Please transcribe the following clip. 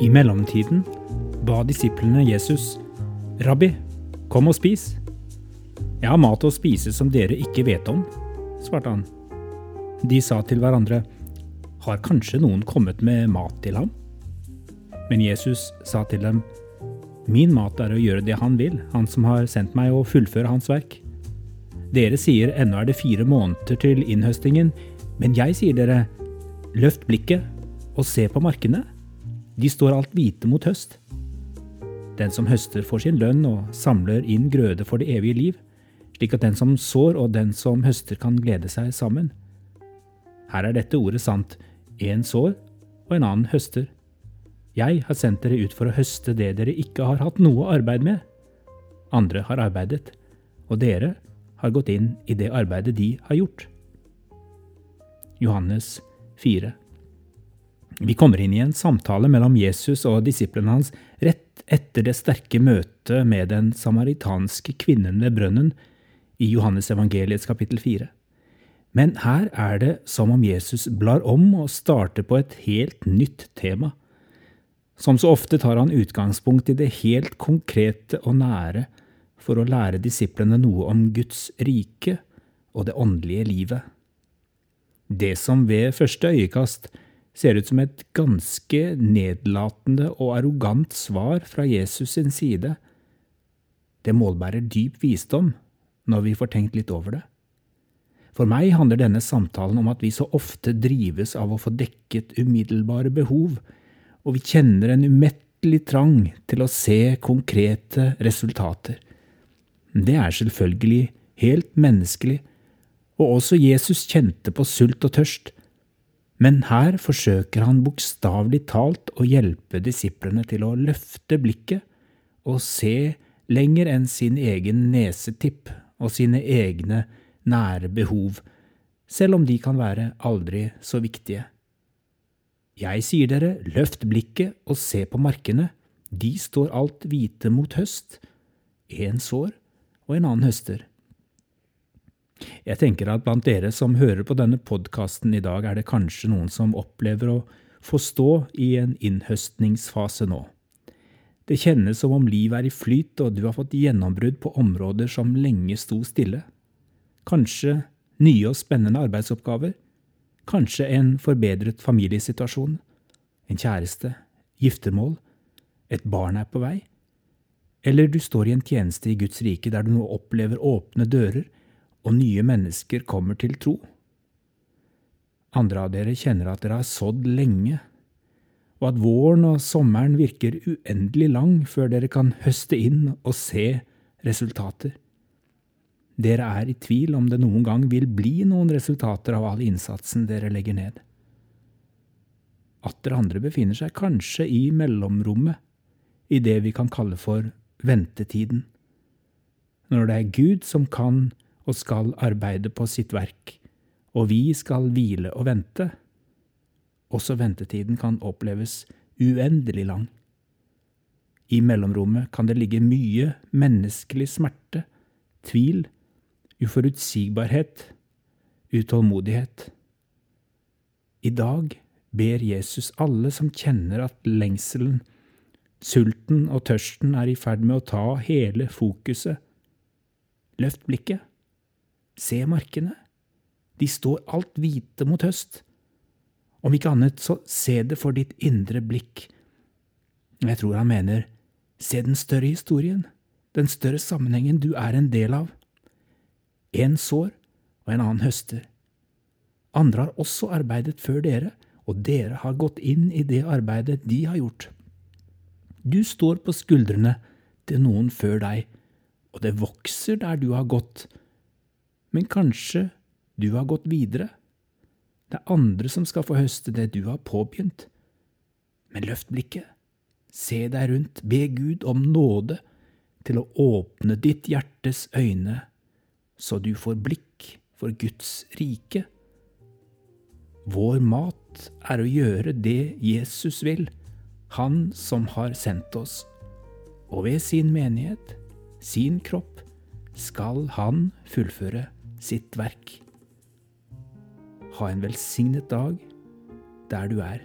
I mellomtiden ba disiplene Jesus, Rabbi, kom og spis. Jeg har mat å spise som dere ikke vet om, svarte han. De sa til hverandre, har kanskje noen kommet med mat til ham? Men Jesus sa til dem, Min mat er å gjøre det han vil, han som har sendt meg å fullføre hans verk. Dere sier ennå er det fire måneder til innhøstingen, men jeg sier dere, løft blikket og se på markene. De står alt hvite mot høst. Den som høster får sin lønn og samler inn grøde for det evige liv, slik at den som sår og den som høster kan glede seg sammen. Her er dette ordet sant, en sår og en annen høster. Jeg har sendt dere ut for å høste det dere ikke har hatt noe arbeid med. Andre har arbeidet, og dere har gått inn i det arbeidet de har gjort. Johannes 4 vi kommer inn i en samtale mellom Jesus og disiplene hans rett etter det sterke møtet med den samaritanske kvinnen ved brønnen i Johannes evangeliets kapittel 4. Men her er det som om Jesus blar om og starter på et helt nytt tema. Som så ofte tar han utgangspunkt i det helt konkrete og nære for å lære disiplene noe om Guds rike og det åndelige livet. Det som ved første øyekast ser ut som et ganske nedlatende og arrogant svar fra Jesus sin side. Det målbærer dyp visdom når vi får tenkt litt over det. For meg handler denne samtalen om at vi så ofte drives av å få dekket umiddelbare behov, og vi kjenner en umettelig trang til å se konkrete resultater. Det er selvfølgelig helt menneskelig, og også Jesus kjente på sult og tørst, men her forsøker han bokstavelig talt å hjelpe disiplene til å løfte blikket og se lenger enn sin egen nesetipp og sine egne nære behov, selv om de kan være aldri så viktige. Jeg sier dere, løft blikket og se på markene, de står alt hvite mot høst, en sår og en annen høster. Jeg tenker at blant dere som hører på denne podkasten i dag, er det kanskje noen som opplever å få stå i en innhøstningsfase nå. Det kjennes som om livet er i flyt, og du har fått gjennombrudd på områder som lenge sto stille. Kanskje nye og spennende arbeidsoppgaver. Kanskje en forbedret familiesituasjon. En kjæreste. Giftermål. Et barn er på vei. Eller du står i en tjeneste i Guds rike der du nå opplever åpne dører og nye mennesker kommer til tro. Andre av dere kjenner at dere har sådd lenge, og at våren og sommeren virker uendelig lang før dere kan høste inn og se resultater. Dere er i tvil om det noen gang vil bli noen resultater av all innsatsen dere legger ned. Atter andre befinner seg kanskje i mellomrommet, i det vi kan kalle for ventetiden. Når det er Gud som kan og skal arbeide på sitt verk, og vi skal hvile og vente. Også ventetiden kan oppleves uendelig lang. I mellomrommet kan det ligge mye menneskelig smerte, tvil, uforutsigbarhet, utålmodighet. I dag ber Jesus alle som kjenner at lengselen, sulten og tørsten er i ferd med å ta hele fokuset. Løft blikket. Se markene. De står alt hvite mot høst. Om ikke annet, så se det for ditt indre blikk. Jeg tror han mener, se den større historien, den større sammenhengen du er en del av. En sår og en annen høster. Andre har også arbeidet før dere, og dere har gått inn i det arbeidet de har gjort. Du står på skuldrene til noen før deg, og det vokser der du har gått, men kanskje du har gått videre. Det er andre som skal få høste det du har påbegynt. Men løft blikket, se deg rundt, be Gud om nåde til å åpne ditt hjertes øyne, så du får blikk for Guds rike. Vår mat er å gjøre det Jesus vil, Han som har sendt oss, og ved sin menighet, sin kropp, skal han fullføre sitt verk. Ha en velsignet dag der du er.